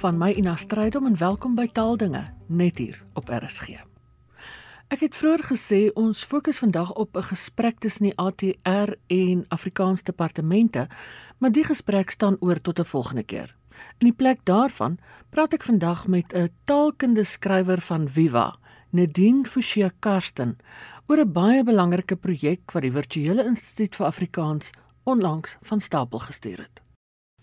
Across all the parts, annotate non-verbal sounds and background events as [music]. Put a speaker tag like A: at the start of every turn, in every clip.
A: van my Ina Strydom en welkom by Taaldinge net hier op RSG. Ek het vroeër gesê ons fokus vandag op 'n gesprek tussen die ATR en Afrikaans departemente, maar die gesprek staan oor tot 'n volgende keer. In die plek daarvan praat ek vandag met 'n taalkundige skrywer van Viva, Nadine Forsie Karsten, oor 'n baie belangrike projek wat die Virtuele Instituut vir Afrikaans onlangs van stapel gestuur het.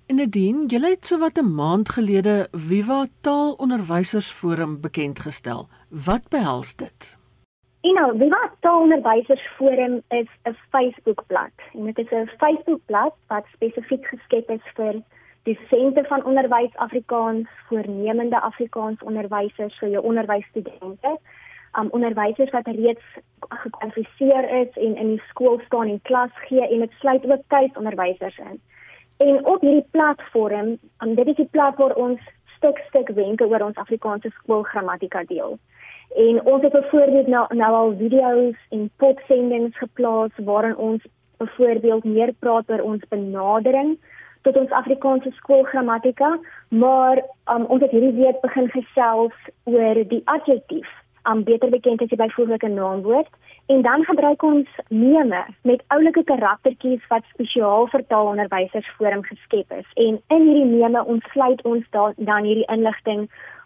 A: Nadine, jy het sowat 'n maand gelede Viva Taalonderwysersforum bekend gestel. Wat behels dit?
B: En nou, Viva Taalonderwysersforum is 'n Facebookblad. En dit is 'n Facebookblad wat spesifiek geskep is vir dosente van onderwys Afrikaans, voornemende Afrikaans onderwysers, vir jou onderwysstudente, um onderwysers wat reeds gekwalifiseer is en in die skool staan en klas gee en dit sluit ook tuisonderwysers in. En op hierdie platform, um, dit is die plek waar ons stuk stuk wenke oor ons Afrikaanse skoolgrammatika deel. En ons het byvoorbeeld nou, nou al video's en podsendings geplaas waarin ons byvoorbeeld meer praat oor ons benadering tot ons Afrikaanse skoolgrammatika, maar um, ons het hierdie week begin gesels oor die adjektief, um, beter bekend as die byvoeglike naamwoord En dan gebruik ons meme met oulike karaktertjies wat spesiaal vir taalonderwysers forum geskep is. En in hierdie meme ontsluit ons da dan hierdie inligting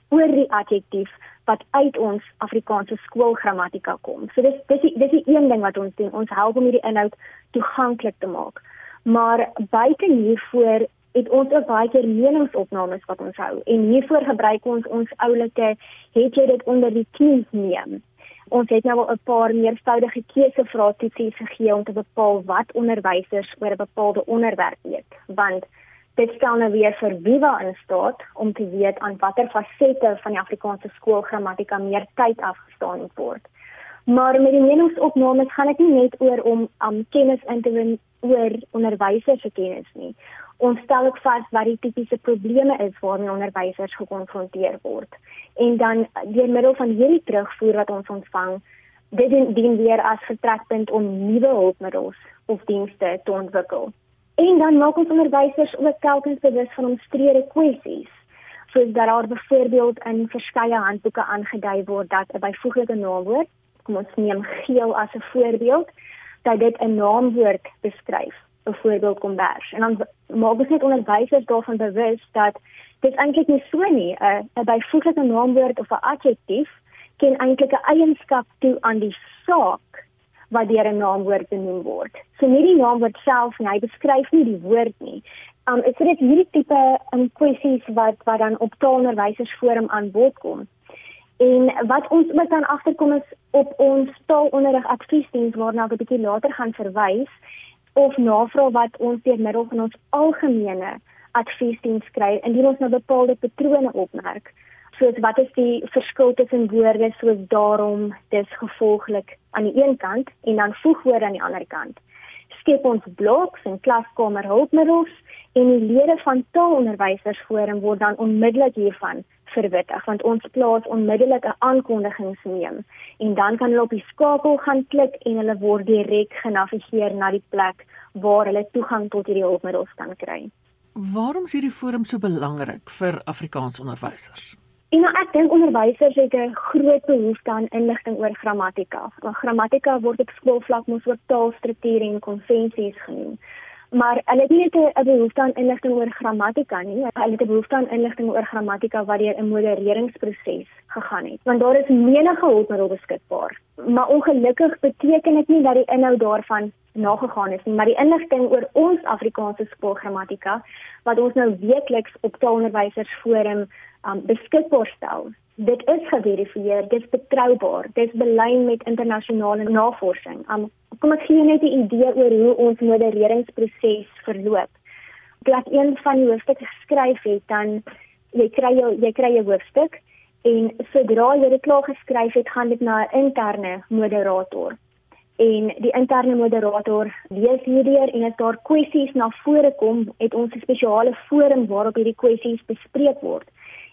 B: oor die adjektief wat uit ons Afrikaanse skoolgrammatika kom. So dis dis die, dis die een ding wat ons doen. Ons help om hierdie inhoud toeganklik te maak. Maar buite hiervoor het ons ook baie keer meningsopnames wat ons hou. En hiervoor gebruik ons ons oulike het jy dit onder die knie neem ons het nou al 'n paar meervoudige keusevraagtoetsies gegee om te bepaal wat onderwysers oor 'n bepaalde onderwerp weet want dit stel nou weer vir Viva in staat om te weet aan watter fasette van die Afrikaanse skoolgrammatika meer tyd afgestaan word. Maar met die meningsopnames gaan dit nie net oor om um, kennis in te win oor onderwysers se kennis nie. Ons stel ook vas wat die tipiese probleme is waarmee onderwysers gekonfronteer word en dan deur middel van hierdie terugvoer wat ons ontvang dit dien weer as vertrekpunt om nuwe hulpmiddels of dienste te ontwikkel. En dan maak ons onderwysers ook telkens bewus van omstrede kwessies. Soos dat daar byvoorbeeld in verskeie handboeke aangedui word dat 'n byvoeglike naamwoord, kom ons neem geel as 'n voorbeeld, dat dit 'n naamwoord beskryf, byvoorbeeld kombers. En dan maak ons net onderwysers daarvan bewus dat dit eintlik nie so nie. 'n 'n byvoeglike naamwoord of 'n adjektief ken eintlik 'n eienskap toe aan die saak wat deur 'n naamwoord genoem word. So nie die naamwoord self nie, hy beskryf nie die woord nie. Um is dit hierdie tipe um, kwessies wat wat dan op taalonderwysersforum aan bod kom. En wat ons ook dan agterkom is op ons taalonderrig adviesdiens waarna ek 'n bietjie later gaan verwys of navraag wat ons deur middel van ons algemene adviesdiens kry indien ons nou bepaalde patrone opmerk. Soos wat is die verskil tussen woorde soos daarom, dis gevolglik aan die een kant en dan voegwoorde aan die ander kant. Skep ons bloks en klaskamer hulpmiddels en die lede van taalonderwysersforum word dan onmiddellik hiervan verwittig want ons plaas onmiddellik 'n aankondigingsneem en dan kan hulle op die skakel gaan klik en hulle word direk genavigeer na die plek waar hulle toegang tot hierdie hulpmiddels kan kry.
A: Waarom is hierdie forum so belangrik vir Afrikaans onderwysers?
B: En nou ek dink onderwysers het 'n groot behoefte aan inligting oor grammatika. Want grammatika word op skoolvlak mos ook taalstrukture en konvensies genoem. Maar hulle het nie net 'n behoefte aan inligting oor grammatika nie, hulle het 'n behoefte aan inligting oor grammatika wat deur 'n modereringsproses gegaan het. Want daar is menige hulpmiddels beskikbaar. Maar ongelukkig beteken dit nie dat die inhoud daarvan nagegaan is nie, maar die inligting oor ons Afrikaanse skoolgrammatika wat ons nou weekliks op taalonderwysersforum um, beskikbaar stel. Dit is geverifieer, dit is betroubaar, dit is belyn met internasionale navorsing. Um, kom ek gee net 'n idee oor hoe ons modereringsproses verloop. Het een van die hoofstukke geskryf het, dan jy kry jy, jy kry 'n hoofstuk en sodra jy dit klaar geskryf het, gaan dit na 'n interne moderator en die interne moderator lees hierdeur en as daar kwessies na vore kom, het ons 'n spesiale forum waarop hierdie kwessies bespreek word.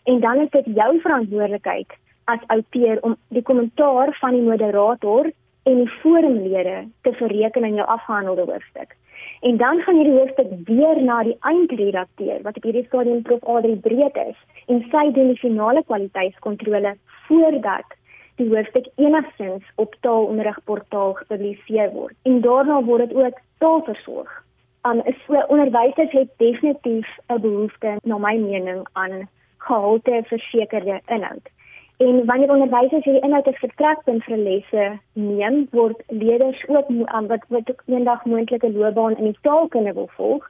B: En dan is dit jou verantwoordelikheid as outeur om die kommentaar van die moderator en die forumlede te verreken in jou afgehandelde hoofstuk. En dan gaan hierdie hoofstuk weer na die eindredakteur wat op hierdie stadium prof Adri Breed is en sy doen die finale kwaliteitskontrole voordat die hoofstuk enigstens op taalonderrigportaal gepubliseer word. En daarna word dit ook taalversorg. Um so onderwysers het definitief 'n behoefte na my mening aan gehalte versekerde inhoud. En wanneer onderwysers hierdie inhoud as vertrekpunt vir lesse neem, word leerders ook aan wat wat ook eendag moontlike loopbaan in die taalkunde wil volg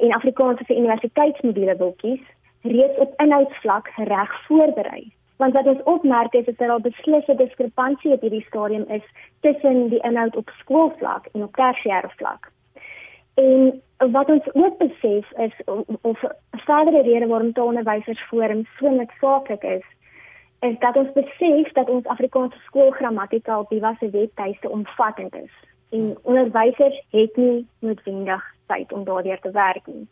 B: en Afrikaanse vir universiteitsmodule wil kies, reeds op inhoudsvlak reg voorberei. Want wat ons opmerk is dat daar al beslisse diskrepansie op hierdie stadium is tussen die inhoud op skoolvlak en op tersiêre vlak. En wat ons ook besef is of 'n verdere rede waarom taalonderwysers forum so noodsaaklik is, is dat ons besef dat ons Afrikaanse skoolgrammatika op die wasse webtuiste omvattend is. En onderwysers het nie noodwendig tyd om daardeur te werk nie.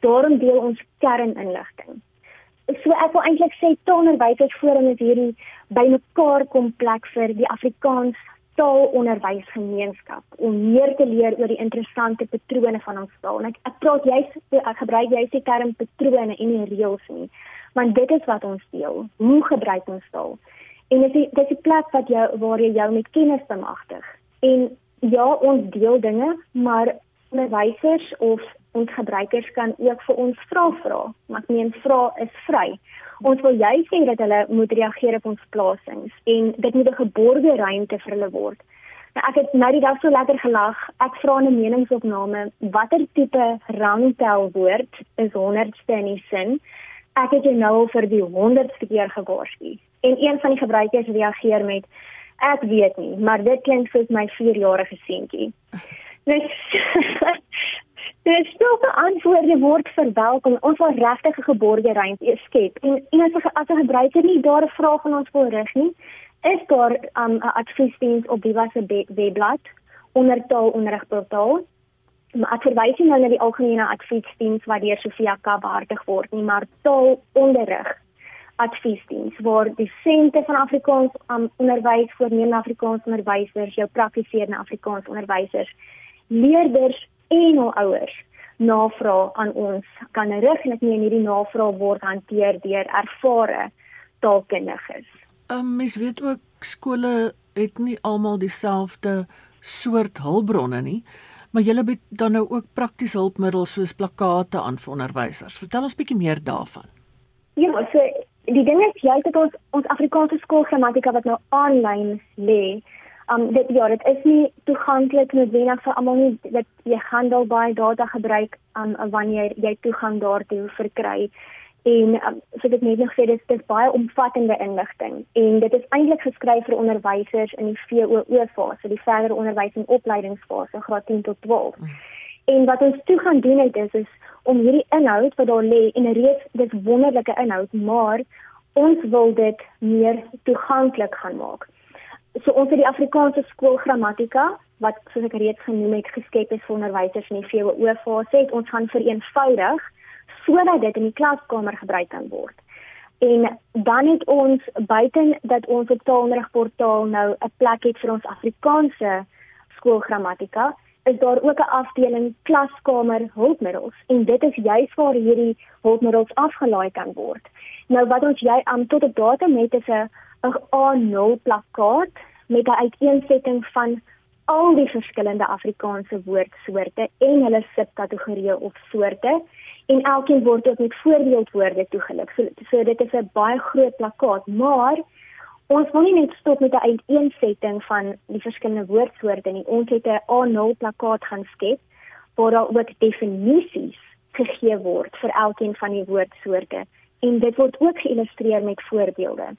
B: Daarom deel ons kerninligting. So ek wil eintlik sê taalonderwysers forum is hierdie bymekaar kom plek vir die Afrikaans taalonderwysgemeenskap om meer te leer oor die interessante patrone van ons taal. En ek, ek praat juist ek gebruik juist die term patrone en nie reëls nie want dit is wat ons deel. Hoe gebruik ons taal? En dit is dit is 'n plek wat jou waar jy jou met kennis bemagtig. En ja, ons deel dinge, maar onderwysers of ons gebruikers kan ook vir ons vra vra. Maar ek meen vra is vry. Ons wil jy sê dat hulle moet reageer op ons plasings en dit moet 'n geborgde ruimte vir hulle word. Nou ek het nou die dag so lekker gelag. Ek vra 'n meningsopname, watter tipe rangtelwoord is honderdste in die sin? ek het jou nou vir die 100ste keer gewaarsku. En een van die gebruikers reageer met ek weet nie, maar dit klink soos my 4-jarige seentjie. [laughs] Dis Dis stil te antwoorde word verwelkom. Ons wil regtig 'n geborgde ruimte skep. En en as 'n as 'n gebruiker nie daar 'n vraag van ons wil rig nie, is daar um, 'n um, adviesdiens op die wasse webblad onder taalonderrigportaal maar ek verwys nie nou na die algemene adviesdiens wat deur Sofia Ka behartig word nie, maar taalonderrig adviesdiens waar dissente van Afrikaans um, onderwys voornemende Afrikaans onderwysers, jou praktiserende Afrikaans onderwysers, leerders en hul ouers navraag aan ons kan rig en ek meen hierdie navraag word hanteer deur ervare taalkundiges.
A: Um, mens weet ook skole het nie almal dieselfde soort hulpbronne nie maar julle bied dan nou ook praktiese hulpmiddels soos plakkate aan vir onderwysers. Vertel ons bietjie meer daarvan.
B: Ja, so die ding is jy het ons ons Afrikaanse skoolgrammatika wat nou aanlyn lê. Um dit ja, dit is nie toeganklik noodwendig vir almal nie dat jy handel baie data gebruik um wanneer jy toegang daartoe verkry en um, so dit net nog sê dit is baie omvattende inligting en dit is eintlik geskryf vir onderwysers in die VOO fase, die verdere onderwys en opleidingsfase, graad 10 tot 12. Mm. En wat ons toe gaan doen het is is om hierdie inhoud wat daar lê en reeds dit wonderlike inhoud, maar ons wil dit meer toeganklik gaan maak. So ons het die Afrikaanse skoolgrammatika wat soos ek reeds genoem het geskep is vir onderwysers in die VOO fase, het ons gaan vereenvoudig sodat dit in die klaskamer gebruik kan word. En dan het ons buiten dat ons op taalonderrigportaal nou 'n plek het vir ons Afrikaanse skoolgrammatika, is daar ook 'n afdeling klaskamer hulpmiddels en dit is juis waar hierdie hulpmiddels afgelaai kan word. Nou wat ons jy aan tot op datum het is 'n 'n A0 plakkaat met 'n uiteensetting van al die verskillende Afrikaanse woordsoorte en hulle subkategorieë of soorte en elkeen word ook met voorbeeldwoorde toegelig. So, so dit is 'n baie groot plakkaat, maar ons wil nie net stop met 'n uiteensetting van die verskillende woordsoorte nie. Ons het 'n A0 plakkaat gaan skep waar daar ook definisies gegee word vir elkeen van die woordsoorte en dit word ook geïllustreer met voorbeelde.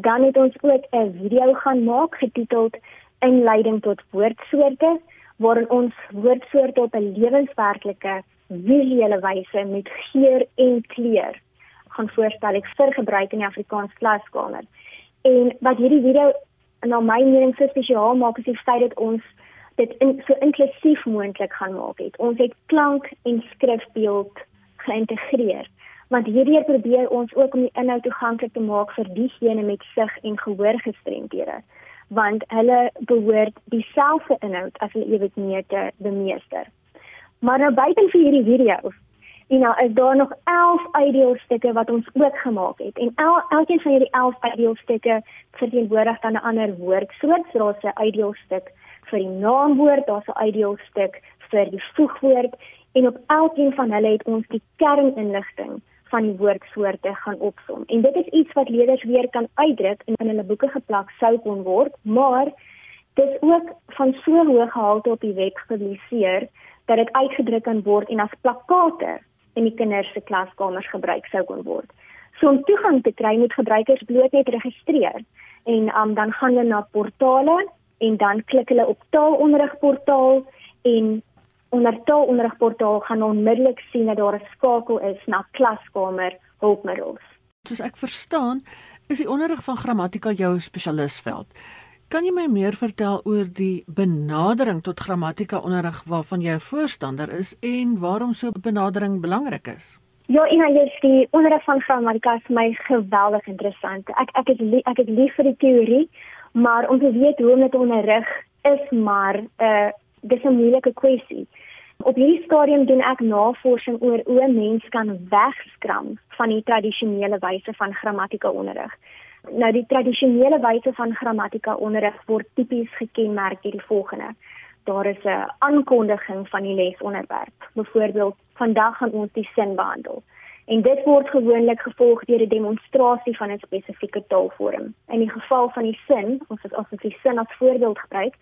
B: Dan het ons ook 'n video gaan maak getiteld Inleiding tot woordsoorte waarin ons woordsoorte op 'n lewenswerklike visuele wyse met geur en kleur gaan voorstel ek vir gebruik in die Afrikaans klaskamer. En wat hierdie video na my mening so spesiaal maak is die feit dat ons dit in, so inklusief moontlik gaan maak het. Ons het klank en skrifbeeld geïntegreer. Want hierdie probeer ons ook om die inhoud toeganklik te maak vir diegene met sig en gehoorgestremdhede want hulle behoort dieselfde inhoud as hulle ewig meer te bemeester. Maar nou buite vir hierdie video En nou is daar nog 11 idealstukke wat ons ook gemaak het. En el, elkeen van hierdie 11 idealstukke verteenwoordig dan 'n ander woordsoort. So daar's 'n idealstuk vir die naamwoord, daar's 'n idealstuk vir die voegwoord en op elkeen van hulle het ons die kerninligting van die woordsoorte gaan opsom. En dit is iets wat leerders weer kan uitdruk en in hulle boeke geplak sou kon word, maar dit is ook van so hoë gehalte op die web gepubliseer dat dit uitgedruk kan word en as plakkate in die kinders se klaskamers gebruik sou kon word. So om toegang te kry moet gebruikers bloot net registreer en um, dan gaan hulle na portale en dan klik hulle op taalonderrigportaal en onder taalonderrigportaal gaan onmiddellik sien dat daar 'n skakel is na klaskamer hulpmiddels.
A: Soos ek verstaan, is die onderrig van grammatika jou spesialisveld. Kan jy my meer vertel oor die benadering tot grammatika onderrig waarvan jy 'n voorstander is en waarom so 'n benadering belangrik is?
B: Ja, en hy is die onderrig van grammatika vir my geweldig interessant. Ek ek is lief, ek is lief vir die teorie, maar om te weet hoe om dit onderrig is maar 'n uh, dis 'n moeilike kwessie. Op hierdie stadium doen ek navorsing oor hoe mens kan wegskram van die tradisionele wyse van grammatika onderrig. Nou die tradisionele wyse van grammatika onderrig word tipies gekenmerk deur die volgende. Daar is 'n aankondiging van die lesonderwerp. Byvoorbeeld, vandag gaan ons die sin behandel. En dit word gewoonlik gevolg deur 'n demonstrasie van 'n spesifieke taalvorm. In die geval van die sin, ons het as ons die sin as voorbeeld gebruik,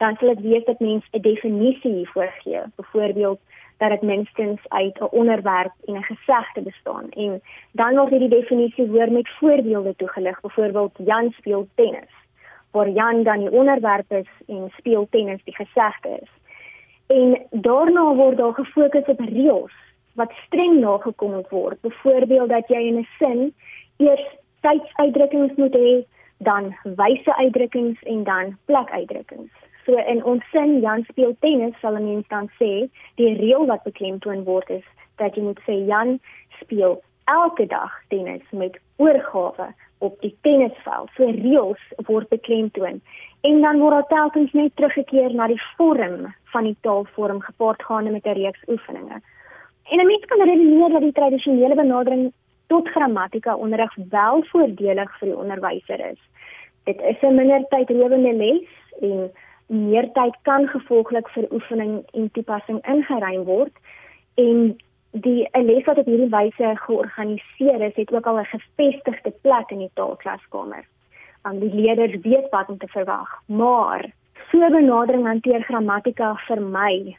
B: dan sal dit wees dat mens 'n definisie hiervoor gee. Byvoorbeeld dat dit minstens uit 'n onderwerp en 'n gesegde bestaan. En dan word hierdie definisie hoor met voorbeelde toegelig. Byvoorbeeld Jan speel tennis. Waar Jan dan die onderwerp is en speel tennis die gesegde is. En daarna word daar gefokus op reëls wat streng nagekom moet word. Byvoorbeeld dat jy in 'n sin eers tydsuitdrukkings moet hê dan wyse uitdrukkings en dan plekuitdrukkings So in ons sin Jan speel tennis sal 'n mens dan sê die reël wat beklemtoon word is dat jy moet sê Jan speel elke dag tennis met oorgawe op die tennisveld. So reëls word beklemtoon. En dan word daar telkens net teruggekeer na die vorm van die taalvorm gepaardgaande met 'n reeks oefeninge. En 'n mens kan redeneer dat die tradisionele benadering tot grammatika onderrig wel voordelig vir die onderwyser is. Dit is 'n minder tydrowende les en meer tyd kan gevolglik vir oefening en toepassing ingeruim word en die 'n les wat op hierdie wyse georganiseer is het ook al 'n gevestigde plek in die taalklaskamer. Want die leerders weet wat om te verwag, maar so benadering hanteer grammatika vir my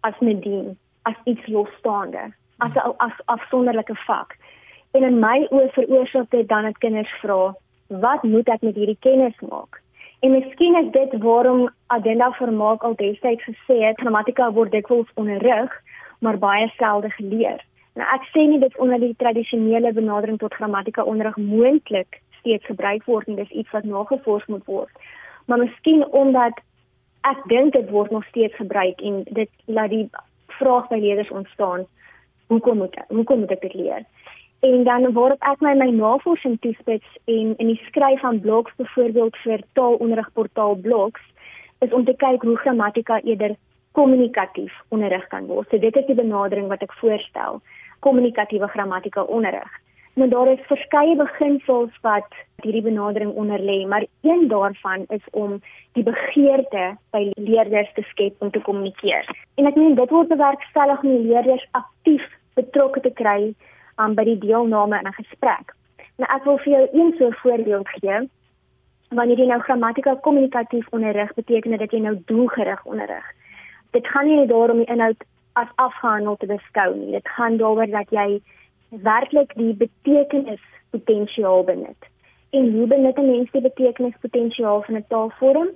B: as medien as iets losstaande, as 'n as afsonderlike vak. En in my oë veroorsaak dit dan dat kinders vra, wat moet ek met hierdie kennis maak? En miskien is dit waarom Adenda Vermaak al destyds gesê het grammatika word dikwels onderrig, maar baie selde geleer. Nou ek sê nie dit onder die tradisionele benadering tot grammatika onderrig moontlik steeds gebruik word nie, dis iets wat nagevors moet word. Maar miskien omdat ek dink dit word nog steeds gebruik en dit laat die vraag by leerders ontstaan, hoekom moet ek, hoekom moet ek dit leer? En dan waarop ek my my navorsing toespits en in die skryf van blogs byvoorbeeld vir taalonderrigportaal blogs is om te kyk hoe grammatika eerder kommunikatief onderrig kan word. So dit is die benadering wat ek voorstel, kommunikatiewe grammatika onderrig. Nou daar is verskeie beginsels wat hierdie benadering onderlê, maar een daarvan is om die begeerte by leerders te skep om te kommunikeer. En ek meen dit word bewerkstellig om leerders aktief betrokke te kry um, by die deelname in 'n gesprek. Nou ek wil vir jou een so voorbeeld gee. Wanneer jy nou grammatika kommunikatief onderrig, beteken dit jy nou doelgerig onderrig. Dit gaan nie daarom die inhoud as afgehandel te beskou nie. Dit gaan daaroor dat jy werklik die betekenis potensiaal benut. En hoe benut 'n mens die betekenis potensiaal van 'n taalvorm?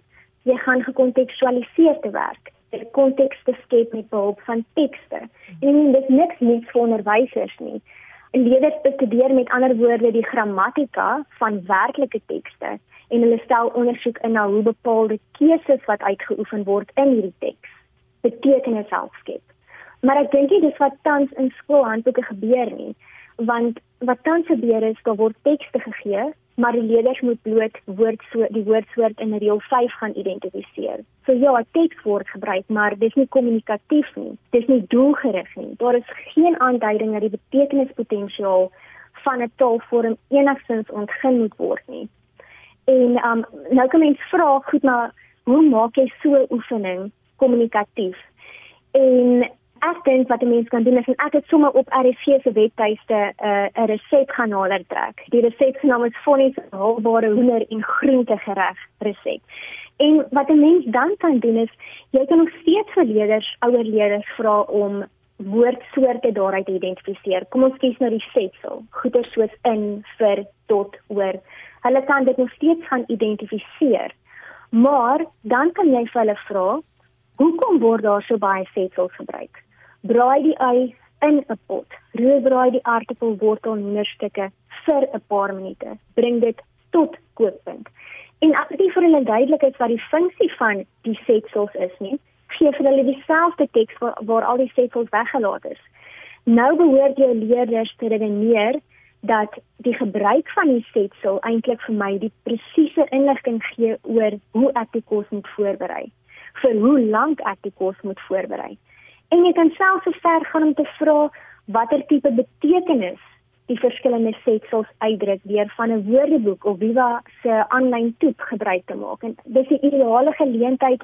B: Jy gaan gekontekstualiseer te werk die konteks te skep met behulp van tekste. En dit is niks nuuts vir onderwysers nie. Leerders bestudeer met ander woorde die grammatika van werklike tekste en hulle stel ondersoek in na hoe bepaalde keuses wat uitgeoefen word in hierdie teks betekenis self skep. Maar ek dink dit is wat tans in skoolhandboeke gebeur nie, want wat tans gebeur is daar word tekste gegee maar die leerders moet bloot woordsoort die woordsoort in reël 5 gaan identifiseer. So ja, teks word gebruik, maar dis nie kommunikatief nie. Dis nie doelgerig nie. Daar is geen aanduiding dat die betekenispotensiaal van 'n taalvorm enigstens ontgin moet word nie. En um nou kom mens vra goed maar hoe maak jy so 'n oefening kommunikatief? En ek dink wat 'n mens kan doen is ek het sommer op RC se webtuiste 'n uh, 'n resep gaan nader trek. Die resep se naam is Fonnie se haalbare hoender en groente gereg resep. En wat 'n mens dan kan doen is jy kan nog steeds vir leerders, ouer leerders vra om woordsoorte daaruit identifiseer. Kom ons kies nou die setsel. Goeie soos in, vir, tot, oor. Hulle kan dit nog steeds gaan identifiseer. Maar dan kan jy vir hulle vra, hoekom word daar so baie setsels gebruik? Braai die ei in 'n pot. Roer braai die aartappel wortel onderstukke vir 'n paar minute. Bring dit tot kookpunt. En as dit vir hulle duidelik is wat die funksie van die setsels is nie, gee vir hulle dieselfde teks waar, waar al die setsels weggelaat is. Nou behoort jou leerders te redeneer dat die gebruik van die setsel eintlik vir my die presiese inligting gee oor hoe ek die kos moet voorberei, vir hoe lank ek die kos moet voorberei. En jy kan selfs so ver gaan om te vra watter tipe betekenis die verskillende setsels uitdruk deur van 'n woordeboek of Viva se aanlyn toep gebruik te maak. En dis 'n ideale geleentheid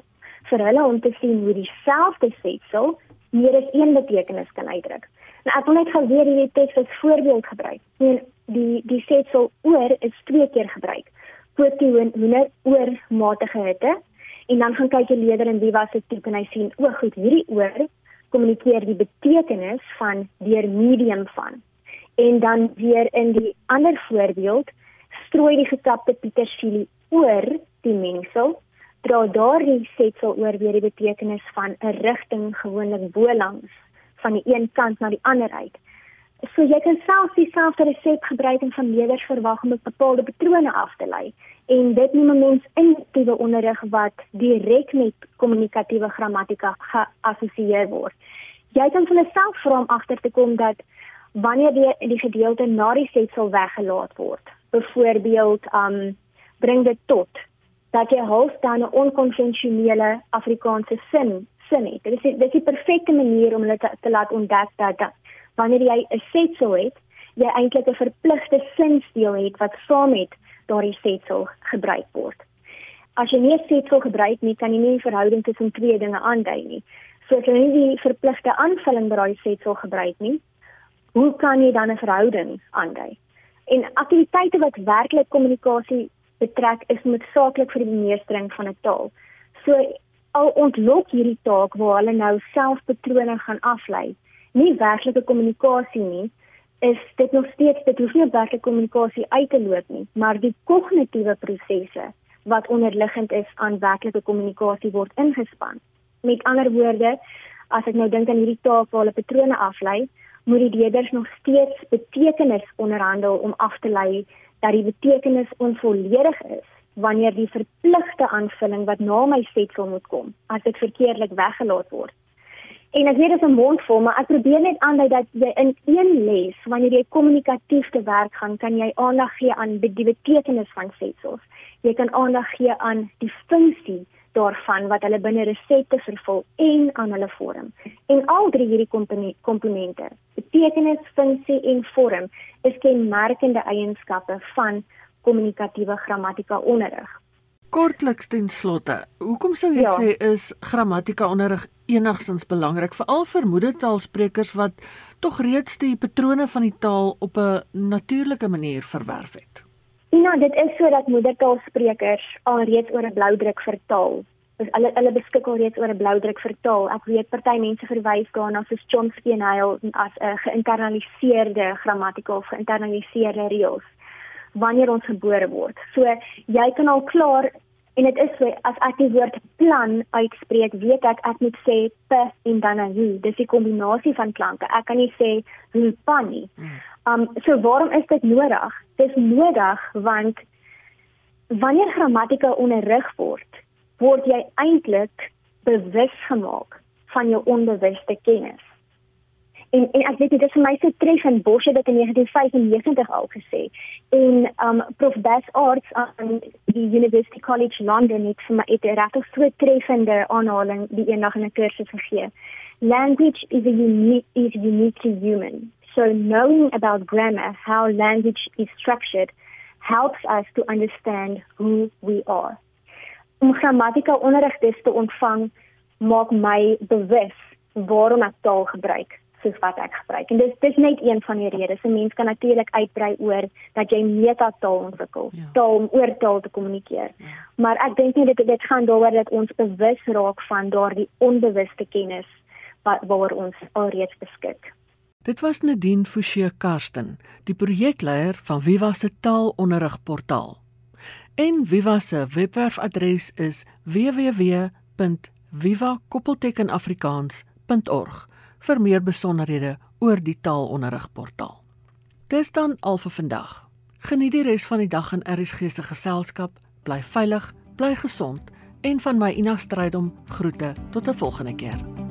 B: vir hulle om te sien hoe dieselfde setsel meer as een betekenis kan uitdruk. Nou ek wil net gou weer hierdie teks as voorbeeld gebruik. En die die setsel oor is twee keer gebruik. Poortie hoender oor matige hitte en dan gaan kyk die leerder in Viva se toep en hy sien o, goed, hierdie oor kommunikeer die betekenis van deur medium van. En dan weer in die ander voorbeeld strooi die gekapte petersilie oor die mengsel, dra daardie setsel oor weer die betekenis van 'n rigting gewoonlik bo langs van die een kant na die ander uit. So jy kan self dieselfde resep gebruik en van leerders verwag om bepaalde patrone af te lei en dit noem 'n mens intensiewe onderrig wat direk met kommunikatiewe grammatika geassosieer word. Jy kan vir jouself vra om agter te kom dat wanneer die die gedeelte na die setsel weggelaat word, byvoorbeeld um bring dit tot dat jy half dan 'n onkonvensionele Afrikaanse sin sin het. Dit is dit is die perfekte manier om hulle te, te laat ontdek dat, dat wanneer jy 'n setsel het, jy eintlik 'n verpligte sinsteel het wat saam met daardie setsel gebruik word. As jy nie 'n setsel gebruik nie, kan jy nie 'n verhouding tussen twee dinge aandui nie. So as jy nie die verpligte aanvulling by daai setsel gebruik nie, hoe kan jy dan 'n verhouding aandui? En aktiwiteite wat werklik kommunikasie betrek is noodsaaklik vir die meestering van 'n taal. So al ontlok hierdie taak waar hulle nou selfpatrone gaan aflei, nie werklike kommunikasie nie, is dit nog steeds dit hoef nie werklike kommunikasie uit te loop nie, maar die kognitiewe prosesse wat onderliggend is aan werklike kommunikasie word ingespan. Met ander woorde, as ek nou dink aan hierdie taak waar hulle patrone aflei, moet die leerders nog steeds betekenis onderhandel om af te lei dat die betekenis onvolledig is wanneer die verpligte aanvulling wat na my setsel moet kom, as dit verkeerdelik weggelaat word. En ek weet dit is 'n mondvol, maar ek probeer net aandui dat jy in een les, wanneer jy kommunikatief te werk gaan, kan jy aandag gee aan die betekenis van setsels. Jy kan aandag gee aan die funksie daarvan wat hulle binne resepte vervul en aan hulle vorm. En al drie hierdie komponente, betekenis, funksie en vorm, is kenmerkende eienskappe van kommunikatiewe grammatika onderrig.
A: Kortliks ten slotte, hoekom sou jy ja. sê is grammatika onderrig enigstens belangrik veral vir moedertaalsprekers wat tog reeds die patrone van die taal op 'n natuurlike manier verwerf het?
B: Ja, dit is sodat moedertaalsprekers al reeds oor 'n bloudruk vertaal. Dus hulle hulle beskik al reeds oor 'n bloudruk vertaal. Ek weet party mense verwys daarna soos Chomsky en hy as 'n geïnternaliseerde grammatika of geïnternaliseerde reëls wanneer ons gebore word. So jy kan al klaar en dit is so as ek die woord plan uitspreek, weet ek ek moet sê p en dan 'n u. Dis 'n kombinasie van klanke. Ek kan nie sê pan nie. Hmm. Um so waarom is dit nodig? Dis nodig want wanneer grammatika onderrig word, word jy eintlik bewus gemaak van jou onbewuste kennis. En en ek weet dit is vir my so treffend Bosch het dit in 1995 al gesê. En um Prof Bas Arts aan die University College London het vir my het regtig so treffende aanhaling die eendag in 'n kursus gegee. Language is a unique is uniquely human. So knowing about grammar, how language is structured helps us to understand who we are. Om grammatika onderrig te ontvang maak my bewus waarom ek taal gebruik soos wat ek gebruik. En dis dis net een van die redes. 'n Mens kan natuurlik uitbrei oor dat jy metataal ontwikkel, ja. taal om oor taal te kommunikeer. Ja. Maar ek dink nie dit dit gaan daaroor dat ons bewus raak van daardie onbewuste kennis wat waar ons alreeds beskik.
A: Dit was Nadine Forsie Karsten, die projekleier van Viva se taalonderrigportaal. En Viva se webwerfadres is www.viva-afrikaans.org vir meer besonderhede oor die taalonderrigportaal. Dis dan al vir vandag. Geniet die res van die dag in RSG se geselskap. Bly veilig, bly gesond en van my Ina Strydom groete tot 'n volgende keer.